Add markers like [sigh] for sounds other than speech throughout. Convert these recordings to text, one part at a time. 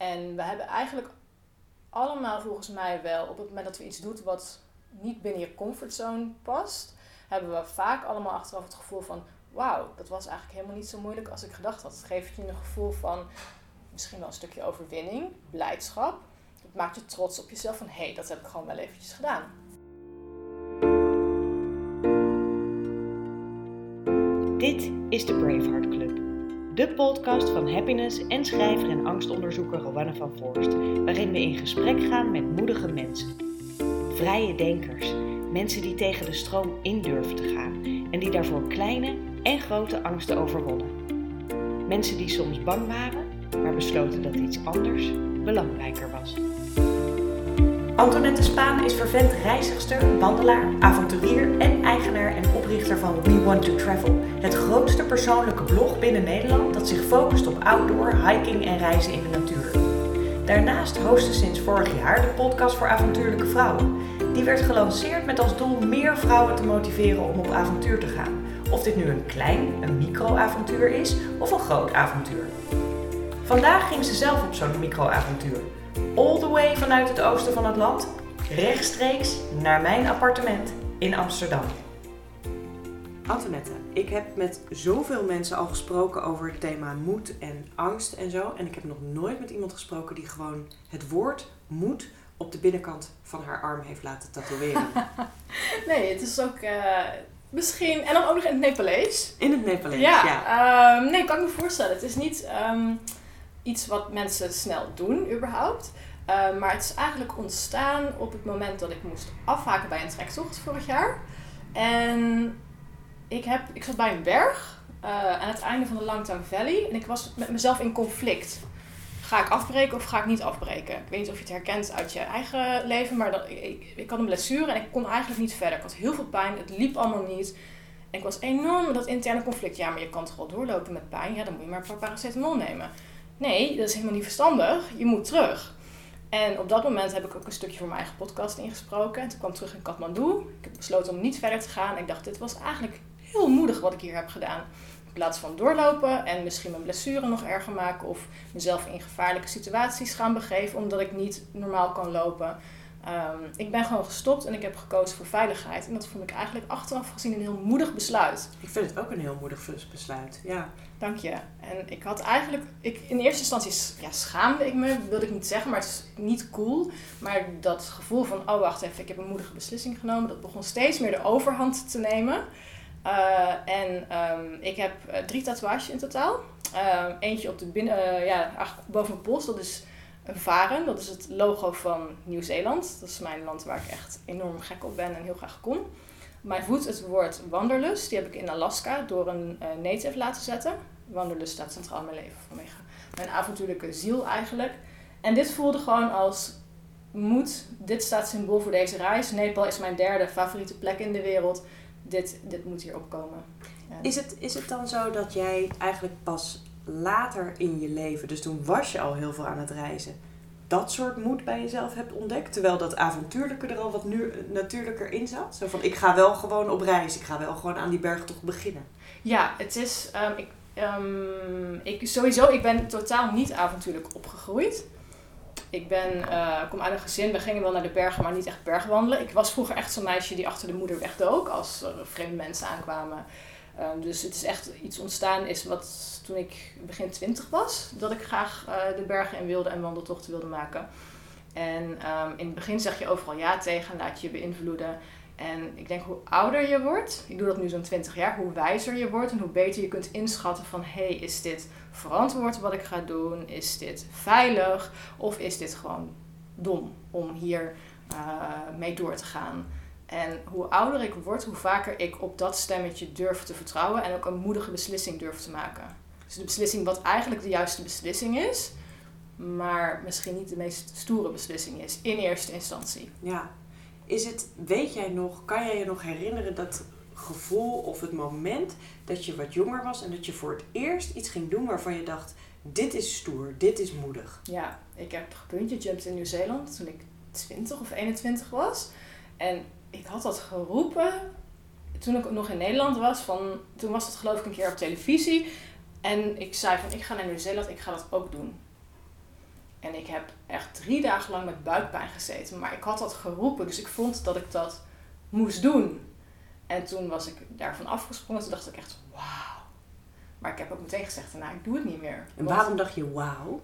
En we hebben eigenlijk allemaal volgens mij wel, op het moment dat we iets doen wat niet binnen je comfortzone past, hebben we vaak allemaal achteraf het gevoel van, wauw, dat was eigenlijk helemaal niet zo moeilijk als ik gedacht had. Het geeft je een gevoel van misschien wel een stukje overwinning, blijdschap. Het maakt je trots op jezelf van, hé, hey, dat heb ik gewoon wel eventjes gedaan. Dit is de Braveheart Club. De podcast van happiness en schrijver en angstonderzoeker Rowanne van Voorst, waarin we in gesprek gaan met moedige mensen. Vrije denkers, mensen die tegen de stroom in durven te gaan en die daarvoor kleine en grote angsten overwonnen. Mensen die soms bang waren, maar besloten dat iets anders belangrijker was. Antoinette Spaan is vervent reizigster, wandelaar, avonturier en eigenaar en oprichter van We Want to Travel, het grootste persoonlijke blog binnen Nederland dat zich focust op outdoor, hiking en reizen in de natuur. Daarnaast host ze sinds vorig jaar de podcast voor avontuurlijke vrouwen. Die werd gelanceerd met als doel meer vrouwen te motiveren om op avontuur te gaan. Of dit nu een klein, een micro-avontuur is of een groot avontuur. Vandaag ging ze zelf op zo'n micro-avontuur all the way vanuit het oosten van het land, rechtstreeks naar mijn appartement in Amsterdam. Antoinette, ik heb met zoveel mensen al gesproken over het thema moed en angst en zo. En ik heb nog nooit met iemand gesproken die gewoon het woord moed op de binnenkant van haar arm heeft laten tatoeëren. [laughs] nee, het is ook uh, misschien. En dan ook nog in het Nepalees. In het Nepalees, ja. ja. Um, nee, kan ik me voorstellen. Het is niet. Um, iets wat mensen snel doen, überhaupt. Uh, maar het is eigenlijk ontstaan op het moment dat ik moest afhaken bij een trektocht vorig jaar. En ik, heb, ik zat bij een berg uh, aan het einde van de Langtang Valley. En ik was met mezelf in conflict. Ga ik afbreken of ga ik niet afbreken? Ik weet niet of je het herkent uit je eigen leven, maar dat, ik, ik had een blessure en ik kon eigenlijk niet verder. Ik had heel veel pijn, het liep allemaal niet. En ik was enorm dat interne conflict. Ja, maar je kan toch wel doorlopen met pijn? Ja, dan moet je maar een paar paracetamol nemen. Nee, dat is helemaal niet verstandig. Je moet terug. En op dat moment heb ik ook een stukje voor mijn eigen podcast ingesproken. En toen kwam ik terug in Kathmandu. Ik heb besloten om niet verder te gaan. Ik dacht, dit was eigenlijk heel moedig wat ik hier heb gedaan. In plaats van doorlopen en misschien mijn blessure nog erger maken of mezelf in gevaarlijke situaties gaan begeven omdat ik niet normaal kan lopen. Um, ik ben gewoon gestopt en ik heb gekozen voor veiligheid. En dat vond ik eigenlijk achteraf gezien een heel moedig besluit. Ik vind het ook een heel moedig besluit, ja. Dank je. En ik had eigenlijk, ik, in eerste instantie ja, schaamde ik me, wilde ik niet zeggen, maar het is niet cool. Maar dat gevoel van, oh wacht even, ik heb een moedige beslissing genomen, dat begon steeds meer de overhand te nemen. Uh, en um, ik heb uh, drie tatoeages in totaal. Uh, eentje op de binnen, ja, eigenlijk boven mijn pols, dat is varen. Dat is het logo van Nieuw-Zeeland. Dat is mijn land waar ik echt enorm gek op ben en heel graag kom. Mijn voet het woord wanderlust. Die heb ik in Alaska door een uh, native laten zetten. Wanderlust staat centraal in mijn leven vanwege mijn avontuurlijke ziel eigenlijk. En dit voelde gewoon als moed. Dit staat symbool voor deze reis. Nepal is mijn derde favoriete plek in de wereld. Dit, dit moet hier opkomen. Is, het, is het dan zo dat jij eigenlijk pas later in je leven, dus toen was je al heel veel aan het reizen, dat soort moed bij jezelf hebt ontdekt? Terwijl dat avontuurlijke er al wat nu, natuurlijker in zat? Zo van, ik ga wel gewoon op reis. Ik ga wel gewoon aan die bergtocht beginnen. Ja, het is... Um, ik, um, ik, sowieso, ik ben totaal niet avontuurlijk opgegroeid. Ik ben, uh, kom uit een gezin, we gingen wel naar de bergen, maar niet echt bergwandelen. Ik was vroeger echt zo'n meisje die achter de moeder wegdook als er vreemde mensen aankwamen. Um, dus het is echt iets ontstaan is wat toen ik begin twintig was, dat ik graag uh, de bergen in wilde en wandeltochten wilde maken. En um, in het begin zeg je overal ja tegen, laat je je beïnvloeden. En ik denk hoe ouder je wordt, ik doe dat nu zo'n 20 jaar, hoe wijzer je wordt en hoe beter je kunt inschatten van hé, hey, is dit verantwoord wat ik ga doen? Is dit veilig? Of is dit gewoon dom om hier uh, mee door te gaan? En hoe ouder ik word, hoe vaker ik op dat stemmetje durf te vertrouwen en ook een moedige beslissing durf te maken. Dus de beslissing wat eigenlijk de juiste beslissing is, maar misschien niet de meest stoere beslissing is in eerste instantie. Ja. Is het, weet jij nog, kan jij je nog herinneren dat gevoel of het moment dat je wat jonger was en dat je voor het eerst iets ging doen waarvan je dacht, dit is stoer, dit is moedig? Ja, ik heb gepuntje jumped in Nieuw-Zeeland toen ik 20 of 21 was. En ik had dat geroepen toen ik nog in Nederland was. Van, toen was het geloof ik een keer op televisie. En ik zei van ik ga naar Nieuw-Zeeland, ik ga dat ook doen. En ik heb echt drie dagen lang met buikpijn gezeten. Maar ik had dat geroepen, dus ik vond dat ik dat moest doen. En toen was ik daarvan afgesprongen. Toen dacht ik echt, wauw. Maar ik heb ook meteen gezegd, nou, ik doe het niet meer. En waarom dacht je wauw?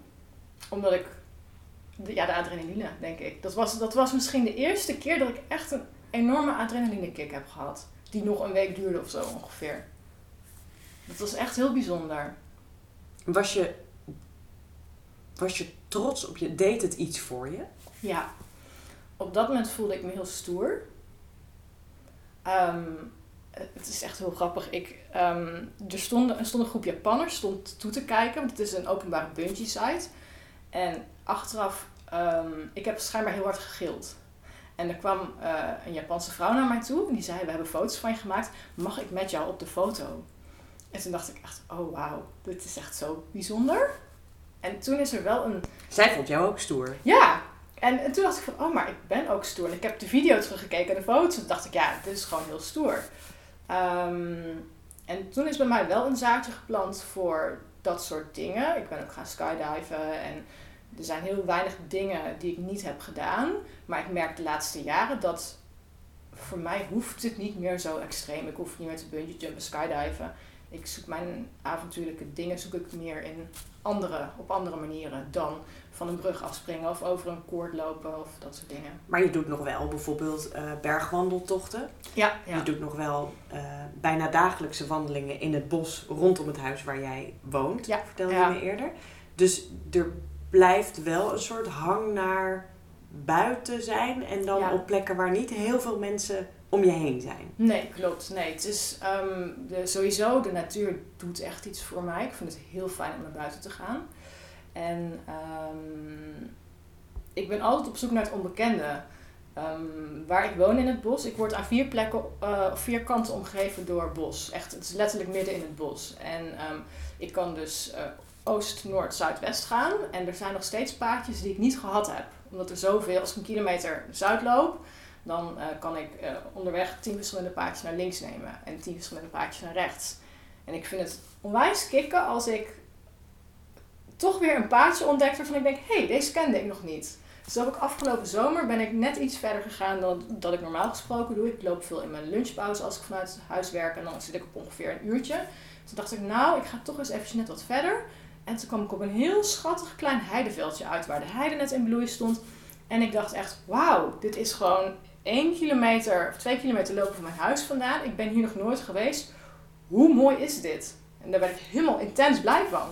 Omdat ik, de, ja, de adrenaline, denk ik. Dat was, dat was misschien de eerste keer dat ik echt een enorme adrenaline kick heb gehad. Die nog een week duurde of zo ongeveer. Dat was echt heel bijzonder. Was je, was je trots op je? Deed het iets voor je? Ja, op dat moment voelde ik me heel stoer. Ehm, het is echt heel grappig. Ik, ehm, er, stond, er stond een groep Japanners stond toe te kijken, want het is een openbare bungee site. En achteraf, ehm, ik heb schijnbaar heel hard gegild. En er kwam eh, een Japanse vrouw naar mij toe en die zei: We hebben foto's van je gemaakt, mag ik met jou op de foto? En toen dacht ik echt: Oh wauw, dit is echt zo bijzonder. En toen is er wel een Zij vond jou ook stoer. ja, en, en toen dacht ik van, oh, maar ik ben ook stoer. En ik heb de video teruggekeken en de foto's. En toen dacht ik, ja, dit is gewoon heel stoer. Ehm, en toen is bij mij wel een zaadje geplant voor dat soort dingen. Ik ben ook gaan skydiven en er zijn heel weinig dingen die ik niet heb gedaan. Maar ik merk de laatste jaren dat voor mij hoeft het niet meer zo extreem. Ik hoef niet meer te bungee jumpen, skydiven. Ik zoek mijn avontuurlijke dingen zoek ik meer in andere, op andere manieren dan van een brug afspringen of over een koord lopen of dat soort dingen. Maar je doet nog wel bijvoorbeeld eh, bergwandeltochten. Ja, Je doet nog wel eh, bijna dagelijkse wandelingen in het bos rondom het huis waar jij woont. Ja, Vertelde ja. je me eerder. Dus er blijft wel een soort hang naar buiten zijn. En dan Ja. op plekken waar niet heel veel mensen om je heen zijn. Nee, klopt. Nee, het is ehm, de, sowieso de natuur doet echt iets voor mij. Ik vind het heel fijn om naar buiten te gaan. En ehm, ik ben altijd op zoek naar het onbekende. Ehm, waar ik woon in het bos, ik word aan vier plekken, of vier kanten omgeven door bos. Echt, het is letterlijk midden in het bos. En ehm, ik kan dus eh, oost, noord, zuidwest gaan. En er zijn nog steeds paadjes die ik niet gehad heb. Omdat er zoveel, als ik een kilometer zuid loop, dan eh, kan ik onderweg tien verschillende paadjes naar links nemen en tien verschillende paadjes naar rechts. En ik vind het onwijs kicken als ik toch weer een paadje ontdek waarvan ik denk, hé, hey, deze kende ik nog niet. Dus heb ik afgelopen zomer ben ik net iets verder gegaan dan dat ik normaal gesproken doe. Ik loop veel in mijn lunchpauze als ik vanuit huis werk en dan zit ik op ongeveer een uurtje. Toen dacht ik, nou, ik ga toch eens even net wat verder. En toen kwam ik op een heel schattig klein heideveldje uit waar de heide net in bloei stond. En ik dacht echt, wauw, dit is gewoon één kilometer of twee kilometer lopen van mijn huis vandaan. Ik ben hier nog nooit geweest. Hoe mooi is dit? En daar werd ik helemaal intens blij van.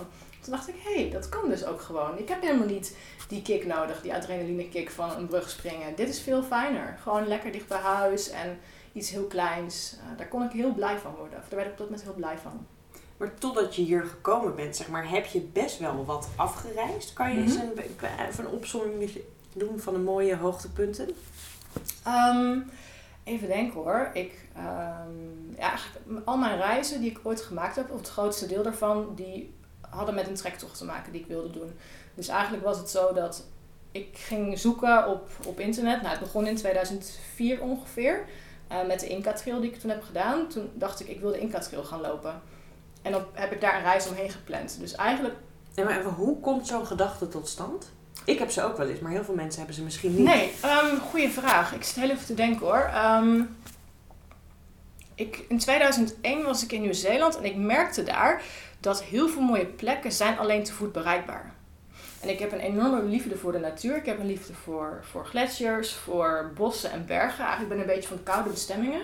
Toen dacht ik, hé, hey, dat kan dus ook gewoon. Ik heb helemaal niet die kick nodig, die adrenaline kick van een brug springen. Dit is veel fijner. Gewoon lekker dicht bij huis en iets heel kleins. Eh, daar kon ik heel blij van worden. Of daar werd ik op dat moment heel blij van. Maar totdat je hier gekomen bent, zeg maar, heb je best wel wat afgereisd. Kan je eens Mhm. een, even een opzomming doen van de mooie hoogtepunten? Ehm, even denken hoor. Ik, ehm, ja, eigenlijk al mijn reizen die ik ooit gemaakt heb, of het grootste deel daarvan, die hadden met een trektocht te maken die ik wilde doen. Dus eigenlijk was het zo dat ik ging zoeken op, op internet. Nou, het begon in 2004 ongeveer. eh, met de Inca Trail die ik toen heb gedaan. Toen dacht ik, ik wil de Inca Trail gaan lopen. En dan heb ik daar een reis omheen gepland. Dus eigenlijk En maar even, hoe komt zo'n gedachte tot stand? Ik heb ze ook wel eens, maar heel veel mensen hebben ze misschien niet. Nee, um, goede vraag. Ik zit heel even te denken hoor. Ehm, ik, in 2001 was ik in Nieuw-Zeeland en ik merkte daar dat heel veel mooie plekken zijn alleen te voet bereikbaar. En ik heb een enorme liefde voor de natuur. Ik heb een liefde voor, voor gletsjers, voor bossen en bergen. Eigenlijk ben ik een beetje van koude bestemmingen.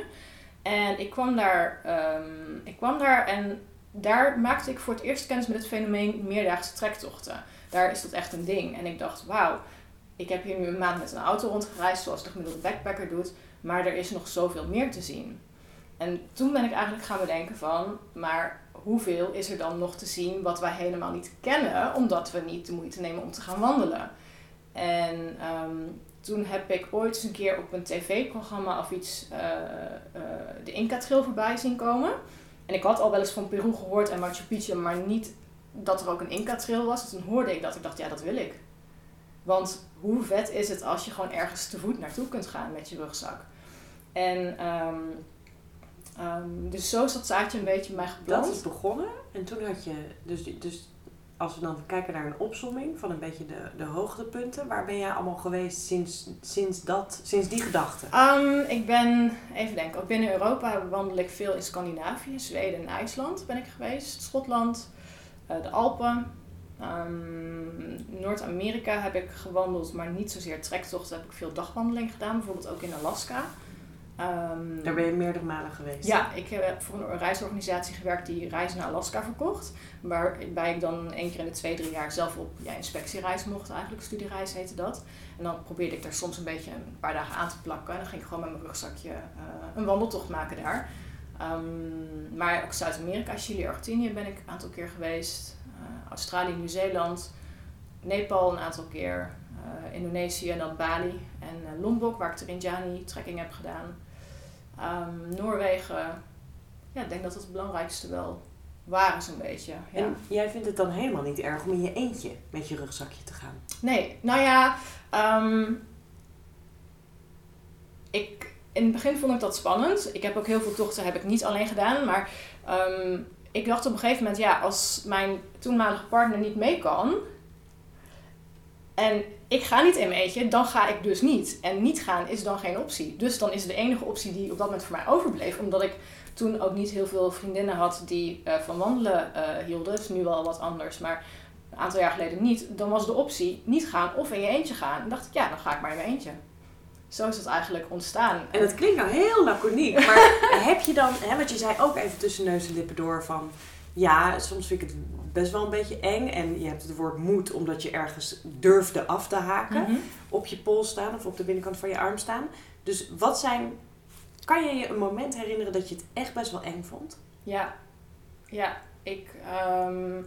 En ik kwam daar, ehm, ik kwam daar en daar maakte ik voor het eerst kennis met het fenomeen meerdaagse trektochten. Daar is dat echt een ding. En ik dacht, wauw, ik heb hier nu een maand met een auto rondgereisd, zoals de gemiddelde backpacker doet. Maar er is nog zoveel meer te zien. En toen ben ik eigenlijk gaan bedenken van, maar hoeveel is er dan nog te zien wat wij helemaal niet kennen, omdat we niet de moeite nemen om te gaan wandelen. En ehm, toen heb ik ooit eens een keer op een tv-programma of iets eh, eh, de Inca Trail voorbij zien komen. En ik had al wel eens van Peru gehoord en Machu Picchu, maar niet dat er ook een Inca Trail was. Toen hoorde ik dat. Ik dacht, ja, dat wil ik. Want hoe vet is het als je gewoon ergens te voet naartoe kunt gaan met je rugzak. En ehm, ehm, dus zo is dat zaadje een beetje bij mij geplant. Dat is begonnen en toen had je, dus, dus als we dan kijken naar een opsomming van een beetje de, de hoogtepunten, waar ben jij allemaal geweest sinds, sinds, dat, sinds die gedachte? Ehm, ik ben, even denken, ook binnen Europa wandel ik veel in Scandinavië, Zweden en IJsland ben ik geweest, Schotland, uh, de Alpen. Um, Noord-Amerika heb ik gewandeld, maar niet zozeer trektochten. Heb ik veel dagwandeling gedaan, bijvoorbeeld ook in Alaska. Um, Daar ben je meerdere malen geweest? Ja, ik heb voor een reisorganisatie gewerkt die reizen naar Alaska verkocht. Waarbij ik dan één keer in de twee, drie jaar zelf op ja, inspectiereis mocht eigenlijk. Studiereis heette dat. En dan probeerde ik daar soms een beetje een paar dagen aan te plakken. En dan ging ik gewoon met mijn rugzakje uh, een wandeltocht maken daar. Um, maar ook Zuid-Amerika, Chili, Argentinië ben ik een aantal keer geweest. Uh, Australië, Nieuw-Zeeland, Nepal een aantal keer. Uh, Indonesië en dan Bali en Lombok, waar ik de Rinjani trekking heb gedaan. Um, Noorwegen, ja, ik denk dat dat het belangrijkste wel waren zo'n beetje. Ja. En jij vindt het dan helemaal niet erg om in je eentje met je rugzakje te gaan? Nee, nou ja, um, ik, in het begin vond ik dat spannend. Ik heb ook heel veel tochten heb ik niet alleen gedaan, maar um, ik dacht op een gegeven moment, ja, als mijn toenmalige partner niet mee kan, en ik ga niet in mijn eentje, dan ga ik dus niet. En niet gaan is dan geen optie. Dus dan is de enige optie die op dat moment voor mij overbleef, omdat ik toen ook niet heel veel vriendinnen had die uh, van wandelen uh, hielden. Het is nu wel wat anders, maar een aantal jaar geleden niet. Dan was de optie niet gaan of in je eentje gaan. En dacht ik, ja, dan ga ik maar in mijn eentje. Zo is het eigenlijk ontstaan. En het klinkt nou heel laconiek, maar [laughs] heb je dan, hè, want je zei ook even tussen neus en lippen door van, ja, soms vind ik het best wel een beetje eng. En je hebt het woord moed omdat je ergens durfde af te haken. Mhm. Op je pols staan of op de binnenkant van je arm staan. Dus wat zijn. Kan je je een moment herinneren dat je het echt best wel eng vond? Ja, ja. Ik. Um,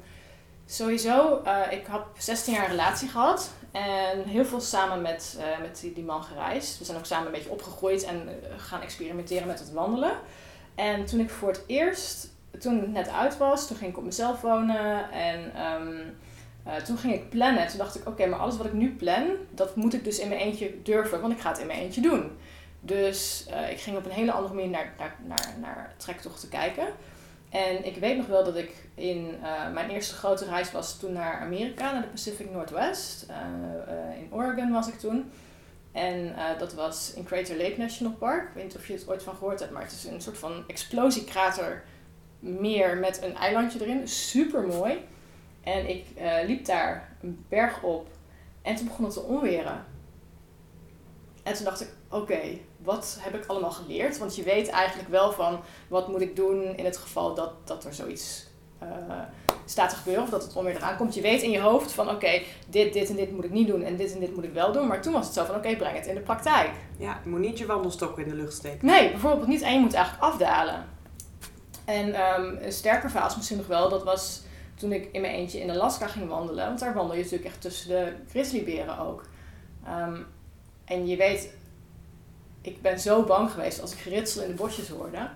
sowieso, uh, ik heb 16 jaar een relatie gehad. En heel veel samen met, uh, met die, die, man gereisd. We zijn ook samen een beetje opgegroeid en uh, gaan experimenteren met het wandelen. En toen ik voor het eerst toen het net uit was, toen ging ik op mezelf wonen en um, uh, toen ging ik plannen. Toen dacht ik, oké, maar alles wat ik nu plan, dat moet ik dus in mijn eentje durven, want ik ga het in mijn eentje doen. Dus uh, ik ging op een hele andere manier naar, naar, naar, naar trektochten kijken. En ik weet nog wel dat ik in uh, mijn eerste grote reis was toen naar Amerika, naar de Pacific Northwest. in Oregon was ik toen. En dat was in Crater Lake National Park. Ik weet niet of je het ooit van gehoord hebt, maar het is een soort van explosiekrater meer met een eilandje erin. Super mooi. En ik uh, liep daar een berg op en toen begon het te onweren. En toen dacht ik, oké, wat heb ik allemaal geleerd? Want je weet eigenlijk wel van wat moet ik doen in het geval dat, dat er zoiets uh, staat te gebeuren of dat het onweer eraan komt. Je weet in je hoofd van oké, dit, dit en dit moet ik niet doen en dit en dit moet ik wel doen. Maar toen was het zo van oké, breng het in de praktijk. Ja, je moet niet je wandelstok in de lucht steken. Nee, bijvoorbeeld niet en je moet eigenlijk afdalen. En um, een sterker is misschien nog wel, dat was toen ik in mijn eentje in Alaska ging wandelen. Want daar wandel je natuurlijk echt tussen de grizzlyberen ook. Um, en je weet, ik ben zo bang geweest als ik geritsel in de bosjes hoorde.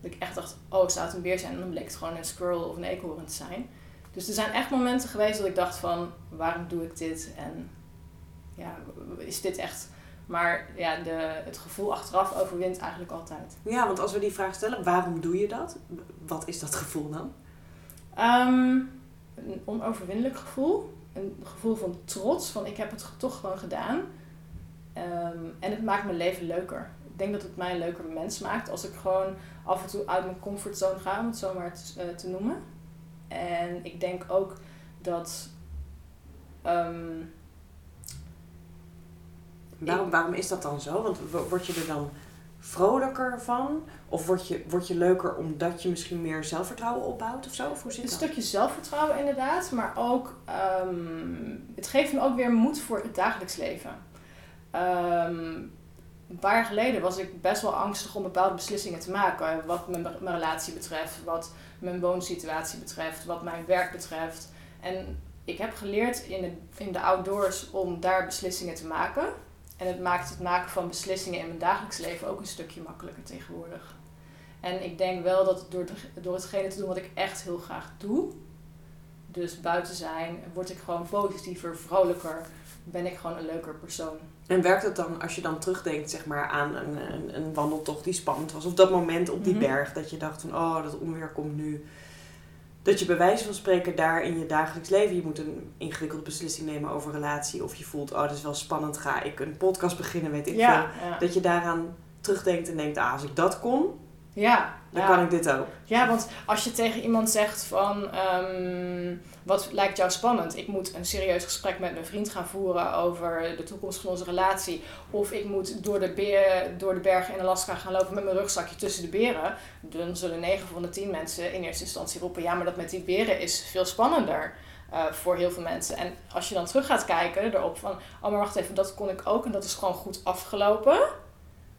Dat ik echt dacht, oh, het zou een beer zijn. En dan bleek het gewoon een squirrel of een eekhoorn te zijn. Dus er zijn echt momenten geweest dat ik dacht van, waarom doe ik dit? En ja, is dit echt maar ja, de, het gevoel achteraf overwint eigenlijk altijd. Ja, want als we die vraag stellen, waarom doe je dat? Wat is dat gevoel dan? Um, een onoverwinnelijk gevoel. Een gevoel van trots, van ik heb het toch gewoon gedaan. Um, en het maakt mijn leven leuker. Ik denk dat het mij een leuker mens maakt als ik gewoon af en toe uit mijn comfortzone ga, om het zo maar te, te noemen. En ik denk ook dat um, Waarom, waarom is dat dan zo? Want word je er dan vrolijker van? Of word je, word je leuker omdat je misschien meer zelfvertrouwen opbouwt of zo? Of hoe zit een dat? stukje zelfvertrouwen inderdaad, maar ook um, het geeft me ook weer moed voor het dagelijks leven. Um, een paar jaar geleden was ik best wel angstig om bepaalde beslissingen te maken. Wat mijn, mijn relatie betreft, wat mijn woonsituatie betreft, wat mijn werk betreft. En ik heb geleerd in de, in de outdoors om daar beslissingen te maken. En het maakt het maken van beslissingen in mijn dagelijks leven ook een stukje makkelijker tegenwoordig. En ik denk wel dat door, door hetgene te doen wat ik echt heel graag doe, dus buiten zijn, word ik gewoon positiever, vrolijker, ben ik gewoon een leuker persoon. En werkt het dan, als je dan terugdenkt zeg maar, aan een, een, een wandeltocht die spannend was, of dat moment op die mm -hmm. berg dat je dacht van, oh, dat onweer komt nu. Dat je bij wijze van spreken daar in je dagelijks leven, je moet een ingewikkelde beslissing nemen over relatie. Of je voelt, oh dat is wel spannend, ga ik een podcast beginnen, weet ik Ja, veel. ja. Dat je daaraan terugdenkt en denkt, ah, als ik dat kon, ja, dan ja. kan ik dit ook. Ja, want als je tegen iemand zegt van... ehm, wat lijkt jou spannend? Ik moet een serieus gesprek met mijn vriend gaan voeren over de toekomst van onze relatie. Of ik moet door de, beer, door de bergen in Alaska gaan lopen met mijn rugzakje tussen de beren. Dan zullen 9 van de 10 mensen in eerste instantie roepen... Ja, maar dat met die beren is veel spannender. eh, voor heel veel mensen. En als je dan terug gaat kijken erop van... Oh, maar wacht even, dat kon ik ook en dat is gewoon goed afgelopen.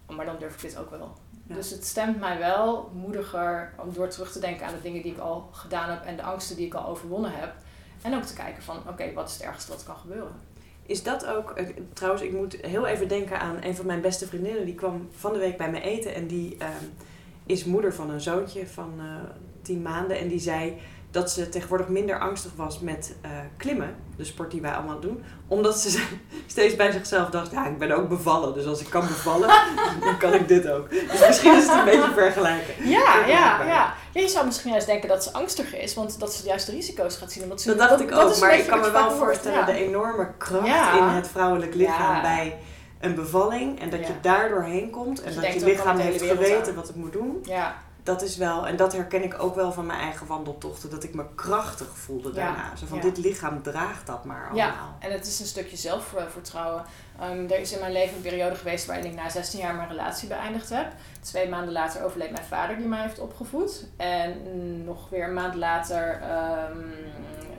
Oh, maar dan durf ik dit ook wel. Ja. Dus het stemt mij wel moediger om door terug te denken aan de dingen die ik al gedaan heb en de angsten die ik al overwonnen heb. En ook te kijken van, oké, wat is het ergste wat kan gebeuren? Is dat ook, eh, trouwens, ik moet heel even denken aan een van mijn beste vriendinnen. Die kwam van de week bij me eten en die ehm, is moeder van een zoontje van eh, tien maanden. En die zei dat ze tegenwoordig minder angstig was met eh, klimmen, de sport die wij allemaal doen. Omdat ze [laughs] steeds bij zichzelf dacht, ja, ik ben ook bevallen. Dus als ik kan bevallen, [laughs] dan kan ik dit ook. Dus misschien is het een beetje vergelijken. Ja, ja, ja. Ja, je zou misschien juist denken dat ze angstiger is, want dat ze juist de risico's gaat zien. Omdat ze, Dat dacht ik dat ook, maar ik kan me wel voorstellen ja. de enorme kracht Ja. in het vrouwelijk lichaam bij een bevalling. En dat je daar doorheen komt en dat je lichaam heeft geweten aan. wat het moet doen. Ja, Dat is wel, en dat herken ik ook wel van mijn eigen wandeltochten, dat ik me krachtig voelde Ja. daarna. Zo van, Ja. dit lichaam draagt dat maar allemaal. Ja, en het is een stukje zelfvertrouwen. Ehm, er is in mijn leven een periode geweest waarin ik na 16 jaar mijn relatie beëindigd heb. Twee maanden later overleed mijn vader die mij heeft opgevoed. En nog weer een maand later ehm,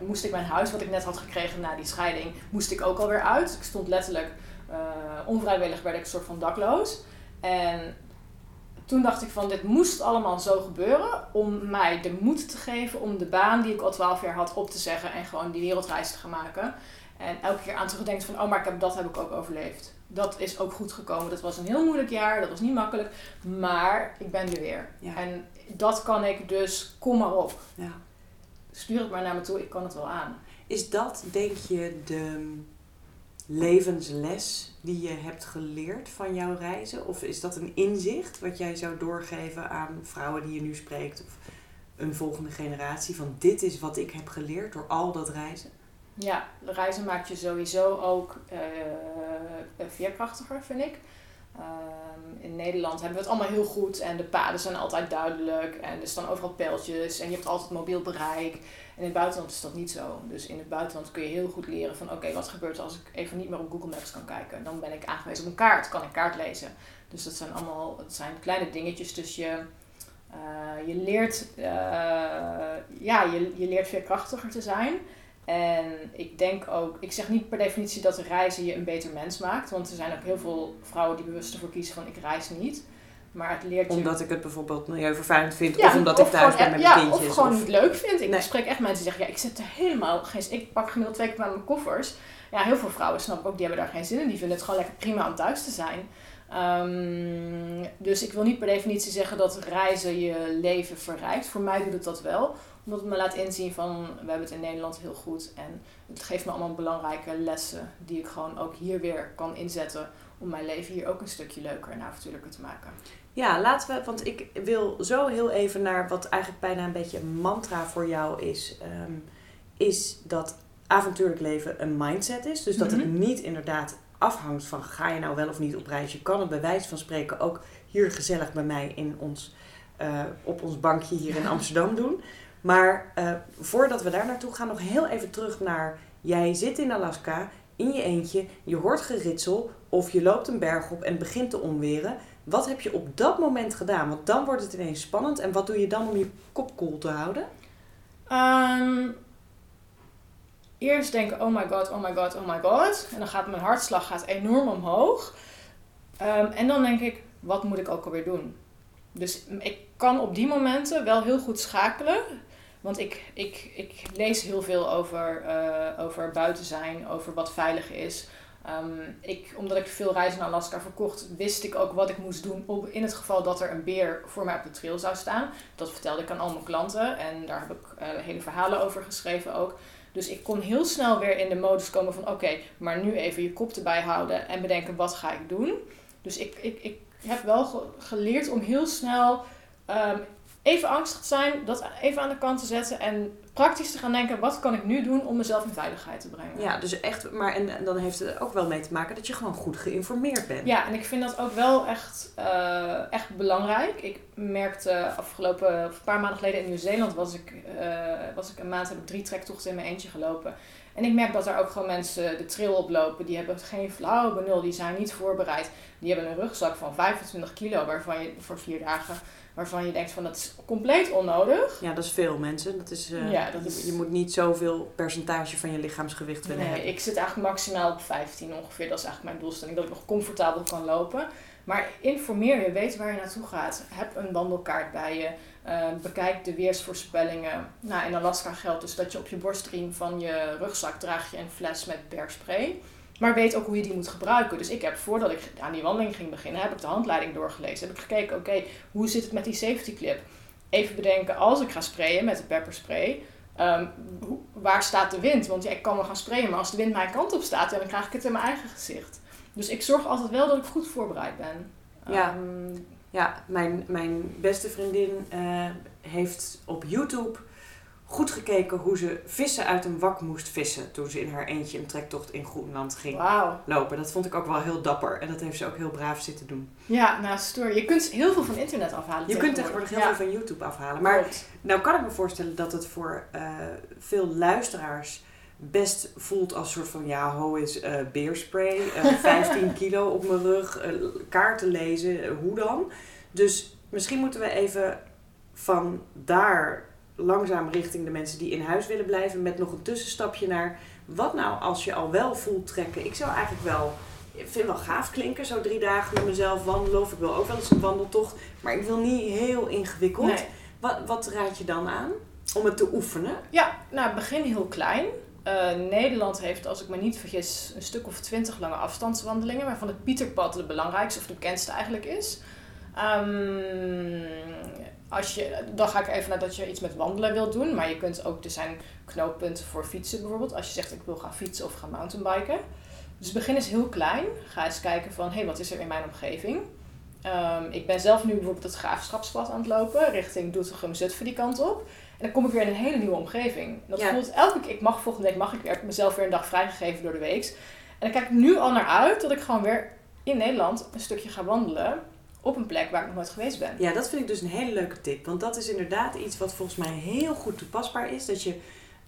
moest ik mijn huis, wat ik net had gekregen na die scheiding, moest ik ook alweer uit. Ik stond letterlijk eh, onvrijwillig, werd ik een soort van dakloos. En toen dacht ik van dit moest allemaal zo gebeuren om mij de moed te geven om de baan die ik al 12 jaar had op te zeggen en gewoon die wereldreis te gaan maken. En elke keer aan terugdenkt van oh maar ik heb, dat heb ik ook overleefd. Dat is ook goed gekomen. Dat was een heel moeilijk jaar, dat was niet makkelijk, maar ik ben er weer. Ja. En dat kan ik dus, kom maar op. Ja. Stuur het maar naar me toe, ik kan het wel aan. Is dat, denk je, de levensles die je hebt geleerd van jouw reizen? Of is dat een inzicht wat jij zou doorgeven aan vrouwen die je nu spreekt? Of een volgende generatie? Van dit is wat ik heb geleerd door al dat reizen? Ja, reizen maakt je sowieso ook eh, veerkrachtiger, vind ik. Ehm, in Nederland hebben we het allemaal heel goed en de paden zijn altijd duidelijk en er staan overal pijltjes en je hebt altijd mobiel bereik. En in het buitenland is dat niet zo. Dus in het buitenland kun je heel goed leren van oké, wat gebeurt als ik even niet meer op Google Maps kan kijken? Dan ben ik aangewezen op een kaart, kan ik kaart lezen. Dus dat zijn allemaal het zijn kleine dingetjes. Dus je, eh, je leert, eh, ja, je, je leert veerkrachtiger te zijn. En ik denk ook, ik zeg niet per definitie dat reizen je een beter mens maakt. Want er zijn ook heel veel vrouwen die bewust ervoor kiezen van ik reis niet. Maar het leert je... Omdat ik het bijvoorbeeld milieuvervuilend vind. Ja, of omdat ik thuis ben met ja, mijn kindjes. Of gewoon of- niet leuk vind. Ik Nee. spreek echt mensen die zeggen, ja, ik zit er helemaal geen... Ik pak gemiddeld twee keer mijn koffers. Ja, heel veel vrouwen snap ik ook, die hebben daar geen zin in. Die vinden het gewoon lekker prima om thuis te zijn. Ehm, dus ik wil niet per definitie zeggen dat reizen je leven verrijkt. Voor mij doet het dat wel. Omdat het me laat inzien van, we hebben het in Nederland heel goed. En het geeft me allemaal belangrijke lessen die ik gewoon ook hier weer kan inzetten. Om mijn leven hier ook een stukje leuker en avontuurlijker te maken. Ja, laten we, want ik wil zo heel even naar wat eigenlijk bijna een beetje een mantra voor jou is. ehm, is dat avontuurlijk leven een mindset is. Dus dat het Mhm. niet inderdaad afhangt van ga je nou wel of niet op reis. Je kan het bij wijze van spreken ook hier gezellig bij mij in ons, eh, op ons bankje hier in [laughs] Amsterdam doen. Maar eh, voordat we daar naartoe gaan, nog heel even terug naar jij zit in Alaska in je eentje, je hoort geritsel of je loopt een berg op en begint te onweren. Wat heb je op dat moment gedaan? Want dan wordt het ineens spannend. En wat doe je dan om je kop koel te houden? Ehm, eerst denken, oh my god, oh my god, oh my god. En dan gaat mijn hartslag gaat enorm omhoog. Ehm, en dan denk ik, wat moet ik ook alweer doen? Dus ik kan op die momenten wel heel goed schakelen. Want ik, ik, ik lees heel veel over, eh, over buiten zijn, over wat veilig is. Ehm, ik, omdat ik veel reizen naar Alaska verkocht, wist ik ook wat ik moest doen op, in het geval dat er een beer voor mij op de trail zou staan. Dat vertelde ik aan al mijn klanten en daar heb ik eh, hele verhalen over geschreven ook. Dus ik kon heel snel weer in de modus komen van oké, maar nu even je kop erbij houden en bedenken wat ga ik doen. Dus ik, ik, ik heb wel ge- geleerd om heel snel ehm, even angstig zijn, dat even aan de kant te zetten en praktisch te gaan denken, wat kan ik nu doen om mezelf in veiligheid te brengen? Ja, dus echt, maar en, en dan heeft het ook wel mee te maken dat je gewoon goed geïnformeerd bent. Ja, en ik vind dat ook wel echt, eh, echt belangrijk. Ik merkte afgelopen, een paar maanden geleden in Nieuw-Zeeland was ik, eh, was ik een maand, heb ik drie trektochten in mijn eentje gelopen. En ik merk dat er ook gewoon mensen de trail oplopen. Die hebben geen flauw benul, die zijn niet voorbereid. Die hebben een rugzak van 25 kilo waarvan je voor vier dagen waarvan je denkt van dat is compleet onnodig. Ja, dat is veel mensen. Dat is, uh, Ja, dat is- je, je moet niet zoveel percentage van je lichaamsgewicht willen Nee, hebben. ik zit eigenlijk maximaal op 15 ongeveer. Dat is eigenlijk mijn doelstelling, dat ik nog comfortabel kan lopen. Maar informeer je, weet waar je naartoe gaat. Heb een wandelkaart bij je. Eh, bekijk de weersvoorspellingen. Nou, in Alaska geldt dus dat je op je borstriem van je rugzak draag je een fles met bergspray. Maar weet ook hoe je die moet gebruiken. Dus ik heb voordat ik aan die wandeling ging beginnen, heb ik de handleiding doorgelezen. Heb ik gekeken, oké, hoe zit het met die safety clip? Even bedenken, als ik ga sprayen met de pepperspray, ehm, hoe- waar staat de wind? Want ja, ik kan wel gaan sprayen, maar als de wind mijn kant op staat, ja, dan krijg ik het in mijn eigen gezicht. Dus ik zorg altijd wel dat ik goed voorbereid ben. Ja. Ehm, Ja, mijn, mijn beste vriendin eh, heeft op YouTube goed gekeken hoe ze vissen uit een wak moest vissen. Toen ze in haar eentje een trektocht in Groenland ging lopen. Dat vond ik ook wel heel dapper. En dat heeft ze ook heel braaf zitten doen. Ja, nou, stoer. Je kunt heel veel van internet afhalen. Je kunt tegenwoordig heel Ja, veel van YouTube afhalen. Maar nou kan ik me voorstellen dat het voor eh, veel luisteraars best voelt als een soort van... Ja, ho is eh, beerspray. eh, [laughs] 15 kilo op mijn rug. eh, kaarten lezen. hoe dan? Dus misschien moeten we even van daar langzaam richting de mensen die in huis willen blijven... met nog een tussenstapje naar... Wat nou als je al wel voelt trekken? Ik zou eigenlijk wel... Ik vind het wel gaaf klinken, zo drie dagen met mezelf wandelen. Of ik wil ook wel eens een wandeltocht. Maar ik wil niet heel ingewikkeld. Nee. Wat, wat raad je dan aan om het te oefenen? Ja, nou, begin heel klein. Eh, Nederland heeft, als ik me niet vergis, een stuk of twintig lange afstandswandelingen, waarvan het Pieterpad de belangrijkste of de bekendste eigenlijk is. Ehm, als je, dan ga ik even naar dat je iets met wandelen wilt doen, maar je kunt ook, er zijn knooppunten voor fietsen bijvoorbeeld. Als je zegt ik wil gaan fietsen of gaan mountainbiken. Dus begin eens heel klein. Ga eens kijken van, hé, hey, wat is er in mijn omgeving? Ehm, ik ben zelf nu bijvoorbeeld het graafschapspad aan het lopen, richting Doetinchem, Zutphen die kant op. En dan kom ik weer in een hele nieuwe omgeving. Dat Ja. voelt elke keer, ik mag volgende week mag ik weer, heb mezelf weer een dag vrijgegeven door de week. En dan kijk ik nu al naar uit dat ik gewoon weer in Nederland een stukje ga wandelen op een plek waar ik nog nooit geweest ben. Ja, dat vind ik dus een hele leuke tip. Want dat is inderdaad iets wat volgens mij heel goed toepasbaar is. Dat je,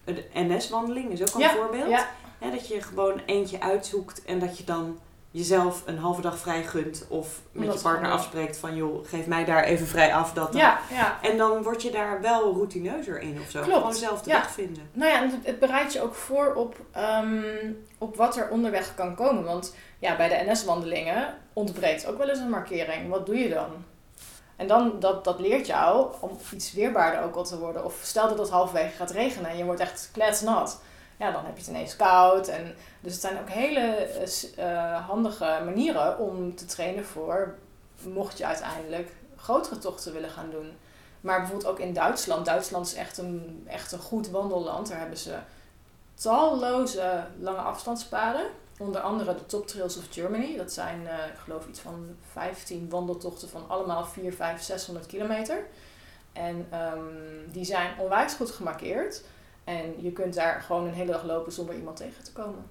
de NS-wandeling is ook al een voorbeeld. Ja, dat je gewoon eentje uitzoekt en dat je dan jezelf een halve dag vrij gunt. Of met dat je partner afspreekt van joh, geef mij daar even vrij af. Dat dan. ja, ja. En dan word je daar wel routineuzer in of zo. Klopt. Gewoon zelf de Ja. weg vinden. Nou ja, en het, het bereidt je ook voor op, ehm, op wat er onderweg kan komen. Want ja, bij de NS-wandelingen ontbreekt ook wel eens een markering. Wat doe je dan? En dan, dat, dat leert jou om iets weerbaarder ook al te worden. Of stel dat het halverwege gaat regenen en je wordt echt kletsnat. Ja, dan heb je het ineens koud. En, dus het zijn ook hele eh, eh, handige manieren om te trainen voor... mocht je uiteindelijk grotere tochten willen gaan doen. Maar bijvoorbeeld ook in Duitsland. Duitsland is echt een, echt een goed wandelland. Daar hebben ze talloze lange afstandspaden. Onder andere de Top Trails of Germany. Dat zijn, eh, ik geloof, iets van 15 wandeltochten van allemaal 4, 5, 600 kilometer. En ehm, die zijn onwijs goed gemarkeerd. En je kunt daar gewoon een hele dag lopen zonder iemand tegen te komen.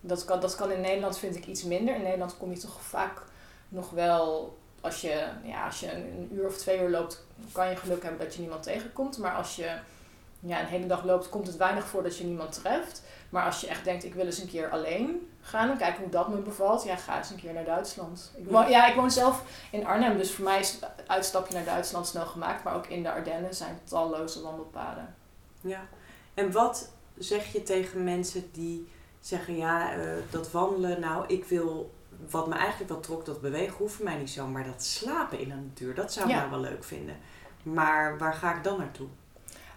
Dat kan, dat kan in Nederland, vind ik, iets minder. In Nederland kom je toch vaak nog wel... Als je, ja, als je een, uur of twee uur loopt, kan je geluk hebben dat je niemand tegenkomt. Maar als je ja, een hele dag loopt, komt het weinig voor dat je niemand treft. Maar als je echt denkt, ik wil eens een keer alleen gaan en kijken hoe dat me bevalt, ja, ga eens een keer naar Duitsland. Ik woon, ja, ik woon zelf in Arnhem, dus voor mij is het uitstapje naar Duitsland snel gemaakt. Maar ook in de Ardennen zijn talloze wandelpaden. Ja. En wat zeg je tegen mensen die zeggen, ja, eh, dat wandelen, nou, ik wil, wat me eigenlijk wel trok, dat bewegen hoeft mij niet zo, maar dat slapen in de natuur, dat zou ik Ja. nou wel leuk vinden. Maar waar ga ik dan naartoe?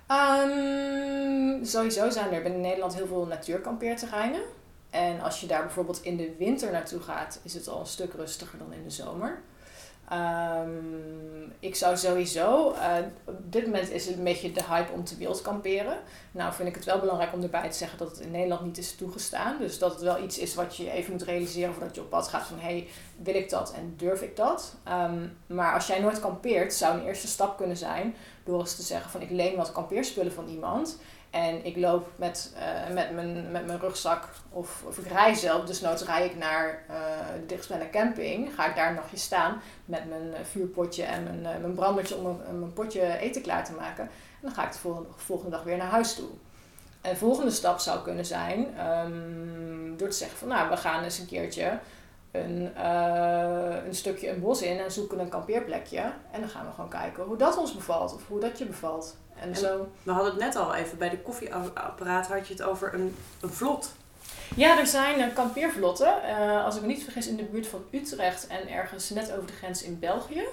Ehm, sowieso zijn er in Nederland heel veel natuurkampeerterreinen. En als je daar bijvoorbeeld in de winter naartoe gaat, is het al een stuk rustiger dan in de zomer. Ehm, ik zou sowieso, uh, op dit moment is het een beetje de hype om te wild kamperen. Nou vind ik het wel belangrijk om erbij te zeggen dat het in Nederland niet is toegestaan. Dus dat het wel iets is wat je even moet realiseren voordat je op pad gaat van hey, wil ik dat en durf ik dat? Ehm, maar als jij nooit kampeert, zou een eerste stap kunnen zijn door eens te zeggen van ik leen wat kampeerspullen van iemand. En ik loop met, uh, met, mijn, met mijn rugzak of, of ik rij zelf. Dus nooit rij ik naar uh, de dichtstbijzijnde camping. Ga ik daar nog eens staan met mijn eh, vuurpotje en mijn, uh, mijn brandertje om mijn, potje eten klaar te maken. En dan ga ik de volgende, volgende dag weer naar huis toe. En de volgende stap zou kunnen zijn um, door te zeggen van nou we gaan eens een keertje een, een stukje een bos in en zoeken een kampeerplekje. En dan gaan we gewoon kijken hoe dat ons bevalt of hoe dat je bevalt. En, zo. We hadden het net al even bij de koffieapparaat had je het over een, een vlot. Ja, er zijn uh, kampeervlotten. Uh, als ik me niet vergis in de buurt van Utrecht en ergens net over de grens in België.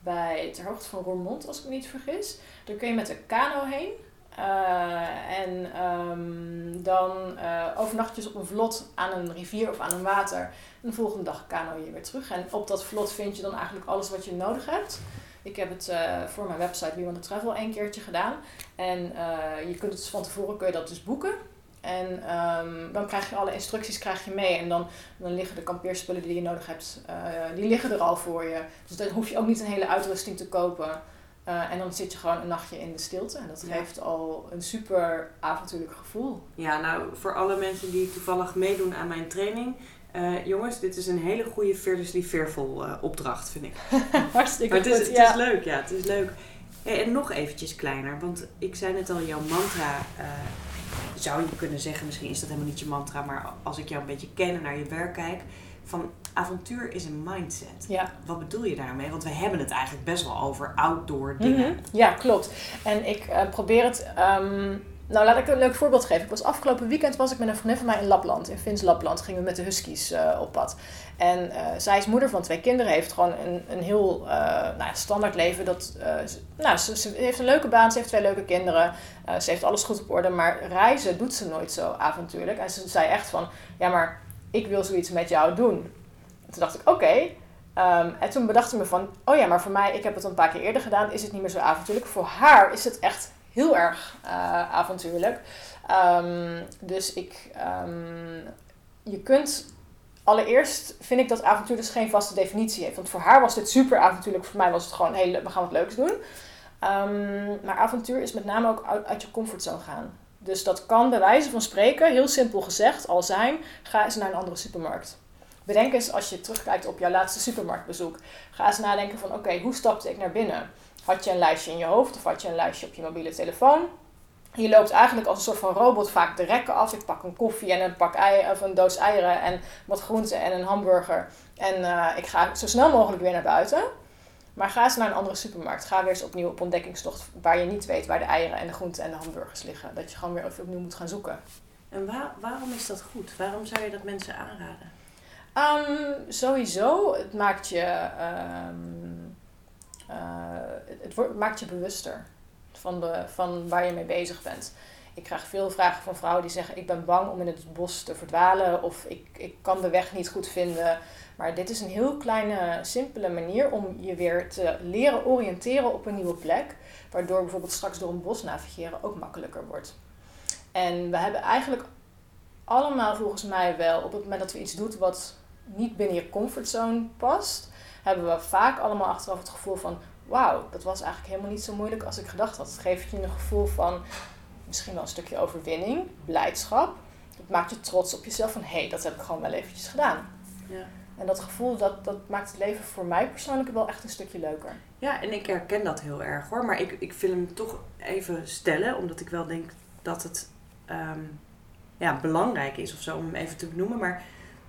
Bij ter hoogte van Roermond, als ik me niet vergis. Daar kun je met een kano heen. Uh, en um, dan overnacht je op een vlot aan een rivier of aan een water. En de volgende dag kano je weer terug. En op dat vlot vind je dan eigenlijk alles wat je nodig hebt. Ik heb het uh, voor mijn website We Want to Travel een keertje gedaan. En uh, je kunt het van tevoren kun je dat dus boeken. En um, dan krijg je alle instructies krijg je mee. En dan, dan liggen de kampeerspullen die je nodig hebt, uh, die liggen er al voor je. Dus dan hoef je ook niet een hele uitrusting te kopen. en dan zit je gewoon een nachtje in de stilte. En dat geeft ja. al een super avontuurlijk gevoel. Ja, nou voor alle mensen die toevallig meedoen aan mijn training uh, jongens, dit is een hele goede Fearlessly Fearful uh, opdracht, vind ik. [laughs] Hartstikke maar het is, goed, het ja. is leuk, ja, het is leuk. Hey, en nog eventjes kleiner, want ik zei net al, jouw mantra, uh, zou je kunnen zeggen, misschien is dat helemaal niet je mantra, maar als ik jou een beetje ken en naar je werk kijk, van avontuur is een mindset. Ja. Wat bedoel je daarmee? Want we hebben het eigenlijk best wel over outdoor dingen. Mm -hmm. Ja, klopt. En ik probeer het... Um, nou, laat ik een leuk voorbeeld geven. Ik was afgelopen weekend was ik met een vriendin van mij in Lapland, in Fins Lapland. Gingen we met de huskies uh, op pad. En uh, zij is moeder van twee kinderen, heeft gewoon een, een heel uh, nou standaard leven. Dat, nou, ze, heeft een leuke baan, ze heeft twee leuke kinderen. ze heeft alles goed op orde, maar reizen doet ze nooit zo avontuurlijk. En ze zei echt van, ja maar ik wil zoiets met jou doen. En toen dacht ik, oké. Um, en toen bedacht ik me van, oh ja, maar voor mij, ik heb het een paar keer eerder gedaan, is het niet meer zo avontuurlijk. Voor haar is het echt heel erg uh, avontuurlijk. Um, dus ik, um, je kunt allereerst vind ik dat avontuur dus geen vaste definitie heeft. Want voor haar was dit super avontuurlijk, voor mij was het gewoon, hey, we gaan wat leuks doen. Um, maar avontuur is met name ook uit, je comfortzone gaan. Dus dat kan bij wijze van spreken, heel simpel gezegd, al zijn, ga eens naar een andere supermarkt. Bedenk eens als je terugkijkt op jouw laatste supermarktbezoek. Ga eens nadenken van, oké, hoe stapte ik naar binnen? Had je een lijstje in je hoofd of had je een lijstje op je mobiele telefoon? Je loopt eigenlijk als een soort van robot vaak de rekken af. Ik pak een koffie en een pak ei, of een doos eieren en wat groenten en een hamburger. En uh, ik ga zo snel mogelijk weer naar buiten. Maar ga eens naar een andere supermarkt. Ga weer eens opnieuw op ontdekkingstocht waar je niet weet waar de eieren en de groenten en de hamburgers liggen. Dat je gewoon weer opnieuw moet gaan zoeken. En waar, waarom is dat goed? Waarom zou je dat mensen aanraden? Um, sowieso, het maakt je, um, uh, het maakt je bewuster van, de, van waar je mee bezig bent. Ik krijg veel vragen van vrouwen die zeggen: Ik ben bang om in het bos te verdwalen, of ik, ik kan de weg niet goed vinden. Maar dit is een heel kleine, simpele manier om je weer te leren oriënteren op een nieuwe plek. Waardoor bijvoorbeeld straks door een bos navigeren ook makkelijker wordt. En we hebben eigenlijk allemaal volgens mij wel, op het moment dat we iets doen wat niet binnen je comfortzone past, hebben we vaak allemaal achteraf het gevoel van: wauw, dat was eigenlijk helemaal niet zo moeilijk als ik gedacht had. Het geeft je een gevoel van misschien wel een stukje overwinning, blijdschap. Het maakt je trots op jezelf van hé, hey, dat heb ik gewoon wel eventjes gedaan. Ja. En dat gevoel, dat, dat maakt het leven voor mij persoonlijk wel echt een stukje leuker. Ja, en ik herken dat heel erg hoor. Maar ik, ik wil hem toch even stellen, omdat ik wel denk dat het um, ja, belangrijk is of zo om hem even te benoemen. Maar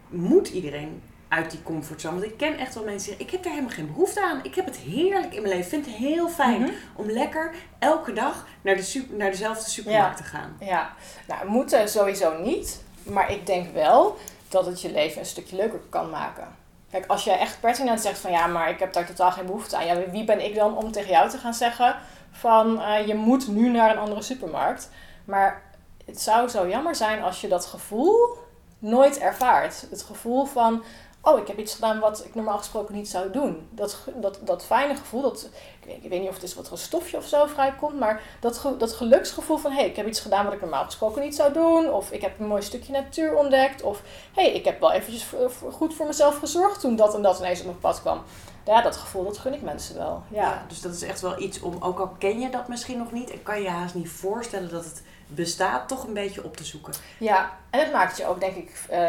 moet iedereen uit die comfortzone? Want ik ken echt wel mensen die zeggen, ik heb daar helemaal geen behoefte aan. Ik heb het heerlijk in mijn leven. Ik vind het heel fijn Mhm. om lekker elke dag naar, de super, naar dezelfde supermarkt Ja. te gaan. Ja, nou, moeten sowieso niet. Maar ik denk wel dat het je leven een stukje leuker kan maken. Kijk, als jij echt pertinent zegt van ja, maar ik heb daar totaal geen behoefte aan. Ja, wie ben ik dan om tegen jou te gaan zeggen van eh, je moet nu naar een andere supermarkt. Maar het zou zo jammer zijn als je dat gevoel nooit ervaart. Het gevoel van, oh, ik heb iets gedaan wat ik normaal gesproken niet zou doen. Dat, dat, dat fijne gevoel, dat, ik, weet, niet of het is wat een stofje of zo vrijkomt, maar dat, dat geluksgevoel van, hé, hey, ik heb iets gedaan wat ik normaal gesproken niet zou doen. Of ik heb een mooi stukje natuur ontdekt. Of, hé, hey, ik heb wel eventjes goed voor mezelf gezorgd toen dat en dat ineens op mijn pad kwam. Ja, dat gevoel, dat gun ik mensen wel. Ja. Ja, dus dat is echt wel iets om, ook al ken je dat misschien nog niet en kan je je haast niet voorstellen dat het bestaat, toch een beetje op te zoeken. Ja, en het maakt je ook, denk ik, eh,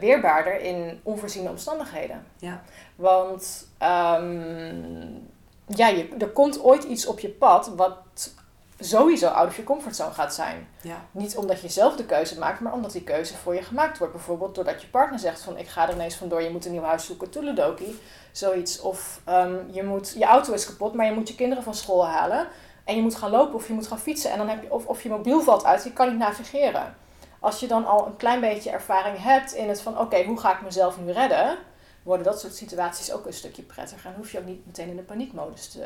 weerbaarder in onvoorziene omstandigheden. Ja. Want ehm, ja, je, er komt ooit iets op je pad wat sowieso out of je comfortzone gaat zijn. Ja. Niet omdat je zelf de keuze maakt, maar omdat die keuze voor je gemaakt wordt. Bijvoorbeeld doordat je partner zegt van ik ga er ineens vandoor, je moet een nieuw huis zoeken, toeledoki. Zoiets. Of ehm, je, moet, je auto is kapot, maar je moet je kinderen van school halen. En je moet gaan lopen of je moet gaan fietsen. En dan heb je, of, of je mobiel valt uit, je kan niet navigeren. Als je dan al een klein beetje ervaring hebt in het van oké, hoe ga ik mezelf nu redden? Worden dat soort situaties ook een stukje prettiger. En hoef je ook niet meteen in de paniekmodus te,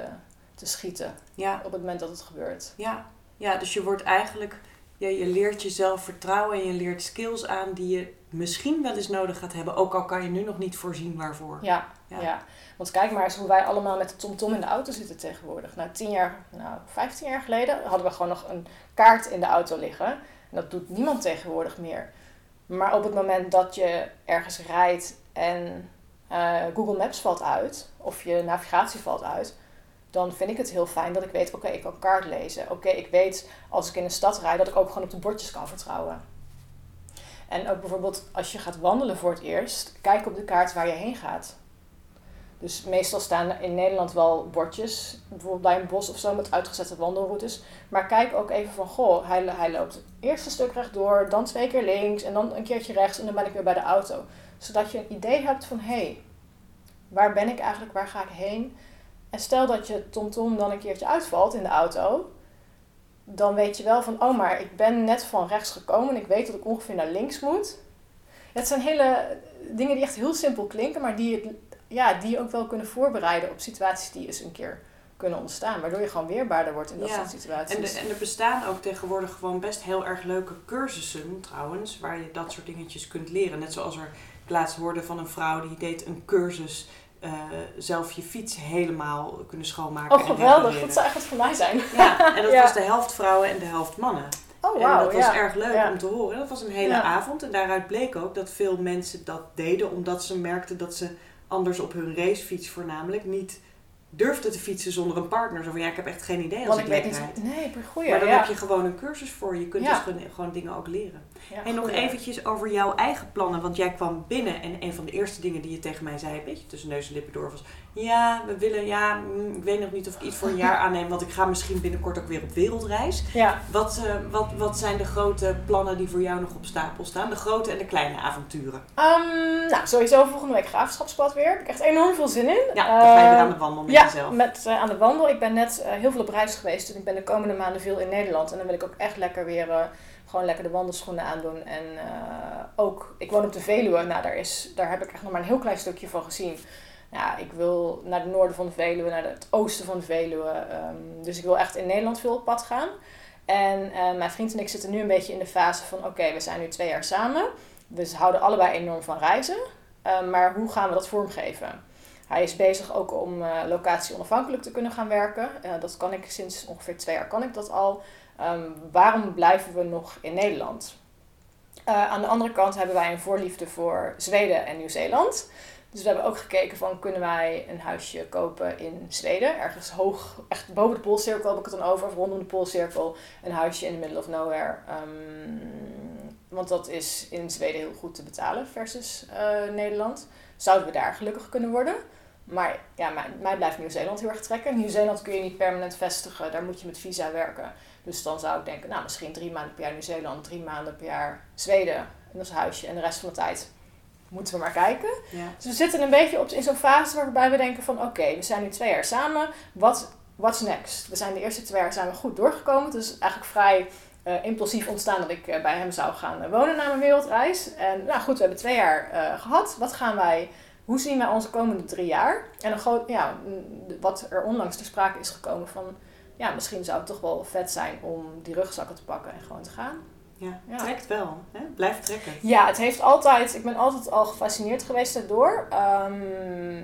te schieten Ja, op het moment dat het gebeurt. ja. ja, dus je wordt eigenlijk, ja, je leert jezelf vertrouwen en je leert skills aan die je misschien wel eens nodig gaat hebben, ook al kan je nu nog niet voorzien waarvoor. Ja, Ja. ja. Want kijk maar eens hoe wij allemaal met de TomTom in de auto zitten tegenwoordig. Nou, tien jaar, nou, 15 jaar geleden hadden we gewoon nog een kaart in de auto liggen. En dat doet niemand tegenwoordig meer. Maar op het moment dat je ergens rijdt en eh, Google Maps valt uit, of je navigatie valt uit, dan vind ik het heel fijn dat ik weet, oké, ik kan kaart lezen. Oké, ik weet als ik in een stad rijd dat ik ook gewoon op de bordjes kan vertrouwen. En ook bijvoorbeeld als je gaat wandelen voor het eerst, kijk op de kaart waar je heen gaat. Dus meestal staan in Nederland wel bordjes, bijvoorbeeld bij een bos of zo met uitgezette wandelroutes. Maar kijk ook even van, goh, hij, hij loopt eerst een stuk rechtdoor, dan twee keer links en dan een keertje rechts en dan ben ik weer bij de auto. Zodat je een idee hebt van, hé, hey, waar ben ik eigenlijk, waar ga ik heen? En stel dat je TomTom dan een keertje uitvalt in de auto, dan weet je wel van, oh maar ik ben net van rechts gekomen en ik weet dat ik ongeveer naar links moet. Het zijn hele dingen die echt heel simpel klinken, maar die, het, ja, die je ook wel kunnen voorbereiden op situaties die eens een keer kunnen ontstaan. Waardoor je gewoon weerbaarder wordt in dat Ja. soort situaties. En, de- en er bestaan ook tegenwoordig gewoon best heel erg leuke cursussen trouwens, waar je dat soort dingetjes kunt leren. Net zoals er ik laatst hoorde van een vrouw die deed een cursus eh, zelf je fiets helemaal kunnen schoonmaken. oh, en geweldig. Dat zou echt wat voor mij zijn. Ja, en dat [laughs] Ja. was de helft vrouwen en de helft mannen. Oh, en wauw. dat was ja. erg leuk Ja. om te horen. Dat was een hele avond. En daaruit bleek ook dat veel mensen dat deden omdat ze merkten dat ze anders op hun racefiets voornamelijk niet durfden te fietsen zonder een partner. Zo van ja, ik heb echt geen idee als Want ik, ik weet niet... Nee, per goeie. Maar dan ja. heb je gewoon een cursus voor. Je kunt Ja. dus gewoon, gewoon dingen ook leren. Ja, En nog eventjes over jouw eigen plannen. Want jij kwam binnen en een van de eerste dingen die je tegen mij zei, een beetje tussen neus en lippen door, was... Ja, we willen, ja, mm, ik weet nog niet of ik iets voor een jaar [laughs] aanneem, want ik ga misschien binnenkort ook weer op wereldreis. Ja. Wat, eh, wat, wat zijn de grote plannen die voor jou nog op stapel staan? De grote en de kleine avonturen. Ehm, nou, sowieso volgende week graafschapspad weer. Daar heb ik echt enorm veel zin in. Ja, dan ga je weer Eh, aan de wandel met ja, jezelf. met eh, aan de wandel. Ik ben net eh, heel veel op reis geweest. En ik ben de komende maanden veel in Nederland. En dan wil ik ook echt lekker weer gewoon lekker de wandelschoenen aandoen. En ook, ik woon op de Veluwe. Nou, daar, is, daar heb ik echt nog maar een heel klein stukje van gezien. Ja, ik wil naar het noorden van de Veluwe, naar het oosten van de Veluwe. Ehm, dus ik wil echt in Nederland veel op pad gaan. En eh, mijn vriend en ik zitten nu een beetje in de fase van... Oké, we zijn nu twee jaar samen. We houden allebei enorm van reizen. Eh, maar hoe gaan we dat vormgeven? Hij is bezig ook om eh, locatie onafhankelijk te kunnen gaan werken. Eh, dat kan ik sinds ongeveer twee jaar kan ik dat al. Ehm, waarom blijven we nog in Nederland? Eh, aan de andere kant hebben wij een voorliefde voor Zweden en Nieuw-Zeeland. Dus we hebben ook gekeken van kunnen wij een huisje kopen in Zweden. Ergens hoog, echt boven de Poolcirkel heb ik het dan over. Of rondom de Poolcirkel. Een huisje in the middle of nowhere. Ehm, want dat is in Zweden heel goed te betalen versus eh, Nederland. Zouden we daar gelukkig kunnen worden? Maar ja, mij, mij blijft Nieuw-Zeeland heel erg trekken. Nieuw-Zeeland kun je niet permanent vestigen. Daar moet je met visa werken. Dus dan zou ik denken, nou misschien drie maanden per jaar Nieuw-Zeeland, drie maanden per jaar Zweden. Is een huisje. En de rest van de tijd moeten we maar kijken. Ja. Dus we zitten een beetje op, in zo'n fase waarbij we denken van oké, we zijn nu twee jaar samen. Wat what's next? We zijn de eerste twee jaar we goed doorgekomen. Het is eigenlijk vrij eh, impulsief ontstaan dat ik eh, bij hem zou gaan eh, wonen na mijn wereldreis. En nou goed, we hebben twee jaar eh, gehad. Wat gaan wij, hoe zien wij onze komende drie jaar? En een groot, ja, wat er onlangs ter sprake is gekomen van... Ja, misschien zou het toch wel vet zijn om die rugzakken te pakken en gewoon te gaan. Ja, Ja. trekt wel. Hè? Blijf trekken. Ja, het heeft altijd, ik ben altijd al gefascineerd geweest daardoor. Ehm,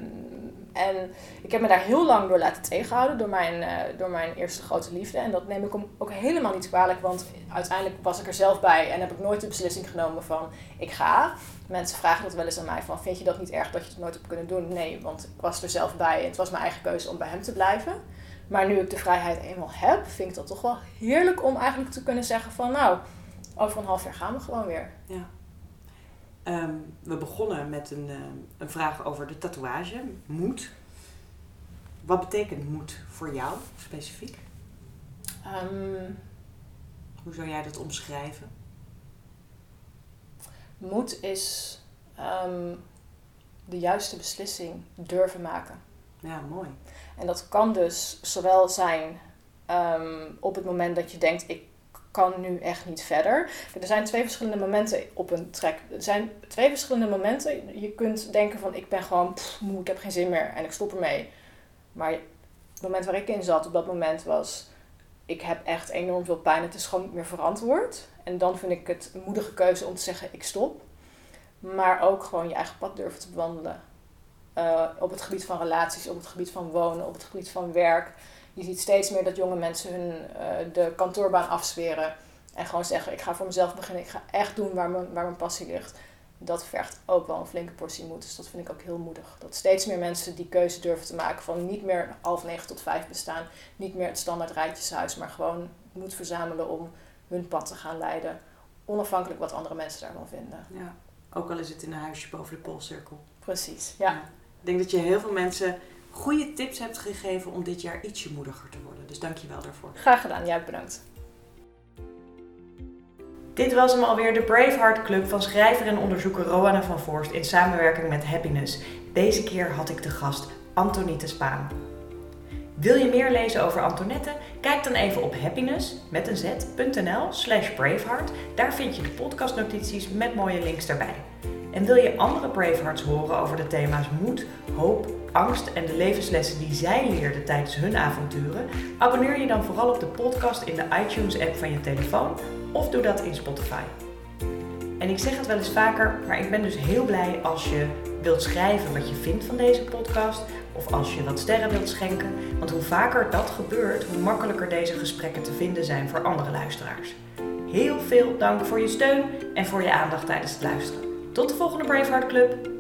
en ik heb me daar heel lang door laten tegenhouden door mijn, eh, door mijn eerste grote liefde. En dat neem ik hem ook helemaal niet kwalijk, want uiteindelijk was ik er zelf bij en heb ik nooit de beslissing genomen van ik ga. Mensen vragen dat wel eens aan mij van vind je dat niet erg dat je het nooit hebt kunnen doen? Nee, want ik was er zelf bij en het was mijn eigen keuze om bij hem te blijven. Maar nu ik de vrijheid eenmaal heb, vind ik dat toch wel heerlijk om eigenlijk te kunnen zeggen van nou, over een half jaar gaan we gewoon weer. Ehm, we begonnen met een, ehm, een vraag over de tatoeage. Moed. Wat betekent moed voor jou specifiek? Ehm, Hoe zou jij dat omschrijven? Moed is ehm, de juiste beslissing durven maken. Ja, mooi. En dat kan dus zowel zijn ehm, op het moment dat je denkt, ik kan nu echt niet verder. Er zijn twee verschillende momenten op een trek. Er zijn twee verschillende momenten. Je kunt denken van, ik ben gewoon moe, ik heb geen zin meer en ik stop ermee. Maar het moment waar ik in zat op dat moment was, ik heb echt enorm veel pijn. Het is gewoon niet meer verantwoord. En dan vind ik het een moedige keuze om te zeggen, ik stop. Maar ook gewoon je eigen pad durven te bewandelen. Eh, op het gebied van relaties, op het gebied van wonen, op het gebied van werk. Je ziet steeds meer dat jonge mensen hun eh, de kantoorbaan afzweren. En gewoon zeggen, ik ga voor mezelf beginnen. Ik ga echt doen waar mijn, waar mijn passie ligt. Dat vergt ook wel een flinke portie moed. Dus dat vind ik ook heel moedig. Dat steeds meer mensen die keuze durven te maken van niet meer half negen tot vijf bestaan. Niet meer het standaard rijtjeshuis. Maar gewoon moed verzamelen om hun pad te gaan leiden. Onafhankelijk wat andere mensen daarvan vinden. Ja. Ook al is het in een huisje boven de Poolcirkel. Precies, ja. Ik denk dat je heel veel mensen goede tips hebt gegeven om dit jaar ietsje moediger te worden. Dus dank je wel daarvoor. Graag gedaan. Jij bedankt. Dit was hem alweer de Braveheart Club van schrijver en onderzoeker Roanne van Voorst in samenwerking met Happiness. Deze keer had ik de gast Antonette Spaan. Wil je meer lezen over Antoinette? Kijk dan even op happiness met een z.nl slash braveheart. Daar vind je de podcastnotities met mooie links daarbij. En wil je andere Bravehearts horen over de thema's moed, hoop, angst en de levenslessen die zij leerden tijdens hun avonturen? Abonneer je dan vooral op de podcast in de iTunes app van je telefoon of doe dat in Spotify. En ik zeg het wel eens vaker, maar ik ben dus heel blij als je wilt schrijven wat je vindt van deze podcast of als je wat sterren wilt schenken. Want hoe vaker dat gebeurt, hoe makkelijker deze gesprekken te vinden zijn voor andere luisteraars. Heel veel dank voor je steun en voor je aandacht tijdens het luisteren. Tot de volgende Braveheart Club!